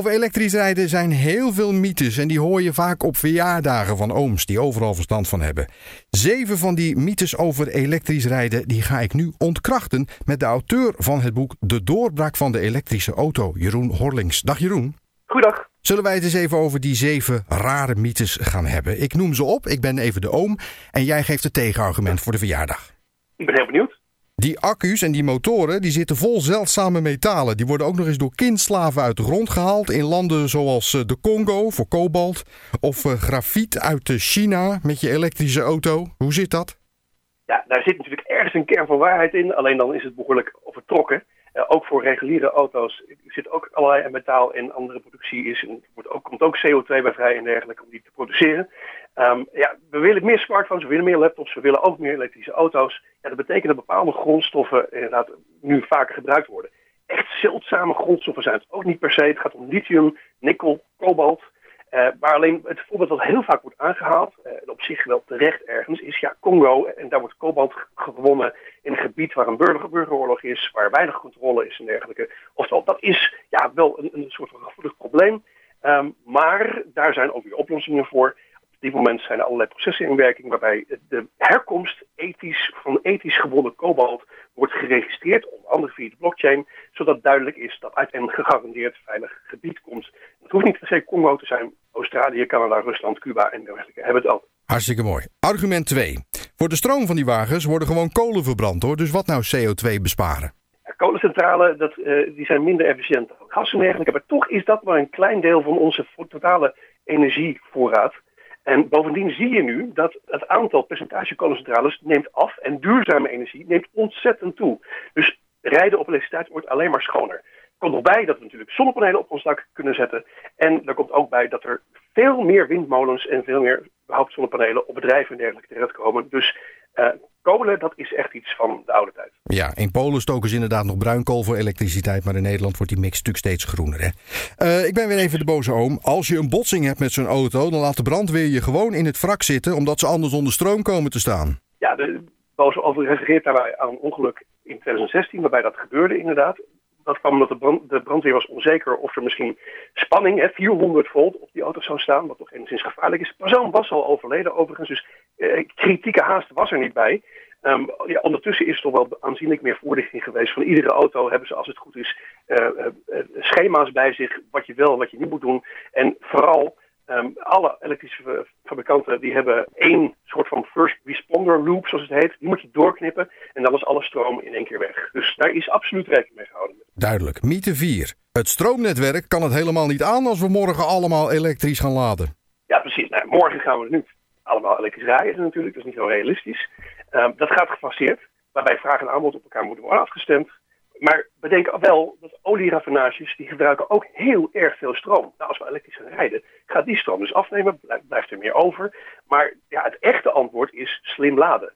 Over elektrisch rijden zijn heel veel mythes en die hoor je vaak op verjaardagen van ooms die overal verstand van hebben. Zeven van die mythes over elektrisch rijden die ga ik nu ontkrachten met de auteur van het boek De doorbraak van de elektrische auto, Jeroen Horlings. Dag Jeroen. Goedendag. Zullen wij het eens even over die zeven rare mythes gaan hebben? Ik noem ze op, ik ben even de oom en jij geeft het tegenargument voor de verjaardag. Ik ben heel benieuwd. Die accu's en die motoren die zitten vol zeldzame metalen. Die worden ook nog eens door kindslaven uit de grond gehaald in landen zoals eh, de Congo voor kobalt of uh, grafiet uit China met je elektrische auto. Hoe zit dat? Ja, daar zit natuurlijk ergens een kern van waarheid in, alleen dan is het behoorlijk overtrokken. Uh, ook voor reguliere auto's zit ook allerlei metaal en andere productie is. Wordt ook, komt ook CO2 bij vrij en dergelijke om die te produceren. Um, ja, we willen meer smartphones, we willen meer laptops, we willen ook meer elektrische auto's. Ja, dat betekent dat bepaalde grondstoffen inderdaad nu vaker gebruikt worden. Echt zeldzame grondstoffen zijn het ook niet per se. Het gaat om lithium, nikkel, kobalt. Uh, maar alleen het voorbeeld dat heel vaak wordt aangehaald, zich wel terecht ergens, is ja Congo. En daar wordt kobalt gewonnen in een gebied waar een burger burgeroorlog is, waar weinig controle is en dergelijke. Oftewel, dat is ja wel een, een soort van gevoelig probleem. Um, maar daar zijn ook weer oplossingen voor. Op dit moment zijn er allerlei processen in werking waarbij de herkomst ethisch, van ethisch gewonnen kobalt wordt geregistreerd, onder andere via de blockchain, zodat duidelijk is dat uit een gegarandeerd veilig gebied komt. Het hoeft niet per se Congo te zijn, Australië, Canada, Rusland, Cuba en dergelijke hebben het ook. Hartstikke mooi. Argument 2. Voor de stroom van die wagens worden gewoon kolen verbrand hoor, dus wat nou CO2 besparen? Ja, kolencentrales dat, uh, die zijn minder efficiënt dan gas en dergelijke, maar toch is dat maar een klein deel van onze totale energievoorraad. En bovendien zie je nu dat het aantal percentage kolencentrales neemt af en duurzame energie neemt ontzettend toe. Dus rijden op elektriciteit wordt alleen maar schoner. Er komt nog bij dat we natuurlijk zonnepanelen op ons dak kunnen zetten. En er komt ook bij dat er veel meer windmolens en veel meer überhaupt zonnepanelen op bedrijven en dergelijke terechtkomen. Dus uh, kolen, dat is echt iets van de oude tijd. Ja, in Polen stoken ze inderdaad nog bruinkool voor elektriciteit, maar in Nederland wordt die mix natuurlijk steeds groener. Hè? Uh, ik ben weer even de boze oom. Als je een botsing hebt met zo'n auto, dan laat de brandweer je gewoon in het wrak zitten, omdat ze anders onder stroom komen te staan. Ja, de boze oom refereert daarbij aan een ongeluk in 2016, waarbij dat gebeurde inderdaad. Dat kwam omdat de, brand, de, brandweer was onzeker of er misschien spanning, hè, 400 volt, op die auto zou staan, wat toch enigszins gevaarlijk is. De persoon was al overleden overigens, dus eh, kritieke haast was er niet bij. Um, ja, ondertussen is er toch wel aanzienlijk meer voorlichting geweest. Van iedere auto hebben ze, als het goed is, uh, uh, schema's bij zich, wat je wel en wat je niet moet doen. En vooral Um, alle elektrische fabrikanten die hebben één soort van first responder loop, zoals het heet. Die moet je doorknippen en dan is alle stroom in één keer weg. Dus daar is absoluut rekening mee gehouden. Duidelijk. Mythe 4. Het stroomnetwerk kan het helemaal niet aan als we morgen allemaal elektrisch gaan laden. Ja, precies. Nou, morgen gaan we niet allemaal elektrisch rijden natuurlijk. Dat is niet zo realistisch. Um, dat gaat gefaseerd, waarbij vraag en aanbod op elkaar moeten worden afgestemd. Maar bedenk wel dat olieraffinages die gebruiken ook heel erg veel stroom. Nou, als we elektrisch gaan rijden, gaat die stroom dus afnemen, blijft er meer over. Maar ja, het echte antwoord is slim laden.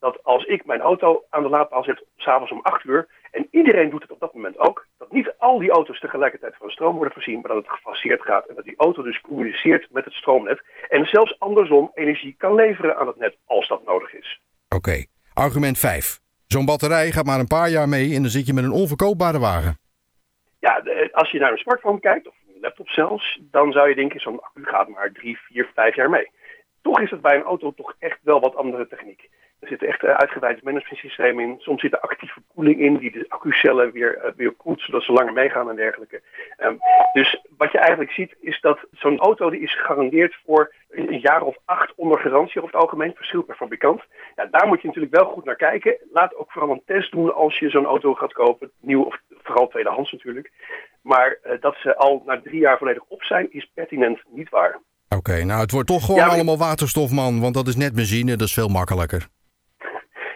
Dat als ik mijn auto aan de laadpaal zet, s'avonds om 8 uur, iedereen doet het op dat moment ook, dat niet al die auto's tegelijkertijd van stroom worden voorzien, maar dat het gefaseerd gaat en dat die auto dus communiceert met het stroomnet en zelfs andersom energie kan leveren aan het net als dat nodig is. Oké, okay. argument 5. Zo'n batterij gaat maar een paar jaar mee en dan zit je met een onverkoopbare wagen. Ja, als je naar een smartphone kijkt, of een laptop zelfs, dan zou je denken, zo'n accu gaat maar drie, vier, vijf jaar mee. Toch is het bij een auto toch echt wel wat andere techniek. Er zitten echt uitgebreid managementsystemen in. Soms zit er actieve koeling in die de accucellen weer, uh, weer koelt, zodat ze langer meegaan en dergelijke. Um, dus wat je eigenlijk ziet is dat zo'n auto die is gegarandeerd voor een jaar of acht onder garantie over het algemeen, verschil per fabrikant. Ja, daar moet je natuurlijk wel goed naar kijken. Laat ook vooral een test doen als je zo'n auto gaat kopen, nieuw of vooral tweedehands natuurlijk. Maar uh, dat ze al na drie jaar volledig op zijn, is pertinent niet waar. Oké, okay, nou het wordt toch gewoon ja, maar... allemaal waterstof, man, want dat is net benzine, dat is veel makkelijker.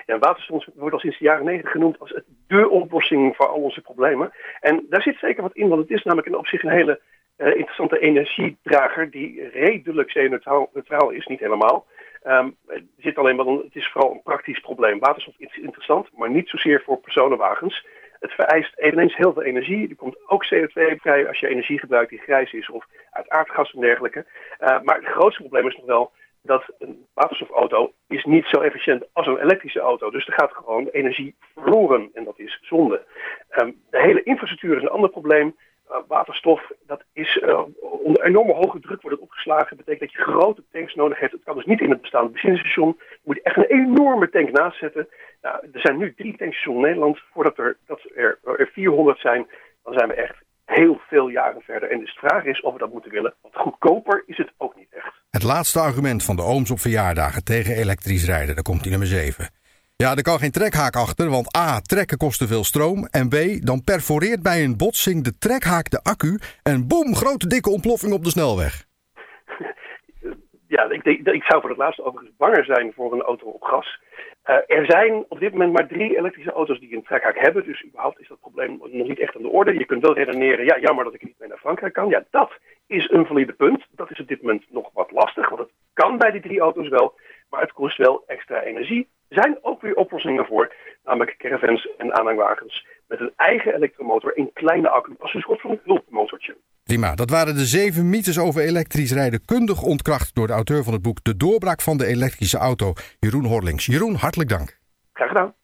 Ja, waterstof wordt al sinds de jaren negentig genoemd als de oplossing voor al onze problemen. En daar zit zeker wat in, want het is namelijk in op zich een hele uh, interessante energiedrager die redelijk CO-neutraal is, niet helemaal. Um, er zit alleen maar, het is vooral een praktisch probleem. Waterstof is interessant, maar niet zozeer voor personenwagens. Het vereist eveneens heel veel energie. Er komt ook CO2 vrij als je energie gebruikt die grijs is of uit aardgas en dergelijke. Uh, maar het grootste probleem is nog wel dat een waterstofauto is niet zo efficiënt als een elektrische auto. Dus er gaat gewoon energie verloren en dat is zonde. Um, de hele infrastructuur is een ander probleem. waterstof, dat is onder enorme hoge druk wordt het opgeslagen. Dat betekent dat je grote tanks nodig hebt. Het kan dus niet in het bestaande benzinestation. Je moet echt een enorme tank naast zetten. Nou, er zijn nu drie tankstations in Nederland. Voordat er, dat er, er 400 zijn, dan zijn we echt heel veel jaren verder. En dus de vraag is of we dat moeten willen. Want goedkoper is het ook niet. Het laatste argument van de ooms op verjaardagen tegen elektrisch rijden, daar komt hij nummer 7. Ja, er kan geen trekhaak achter, want A. trekken kost te veel stroom. En B. dan perforeert bij een botsing de trekhaak de accu. En boem, grote dikke ontploffing op de snelweg. Ja, ik, ik zou voor het laatste overigens banger zijn voor een auto op gas. Uh, er zijn op dit moment maar drie elektrische auto's die een trekhaak hebben. Dus überhaupt is dat probleem nog niet echt aan de orde. Je kunt wel redeneren, ja, jammer dat ik niet mee naar Frankrijk kan. Ja, dat is een valide punt. Dat is op dit moment nog wat lastig, want het kan bij die drie auto's wel. Maar het kost wel extra energie. Er zijn ook weer oplossingen voor, namelijk caravans en aanhangwagens met een eigen elektromotor in kleine accu als een soort van hulpmotortje. Prima, dat waren de zeven mythes over elektrisch rijden kundig ontkracht door de auteur van het boek De doorbraak van de elektrische auto, Jeroen Horlings. Jeroen, hartelijk dank. Graag gedaan.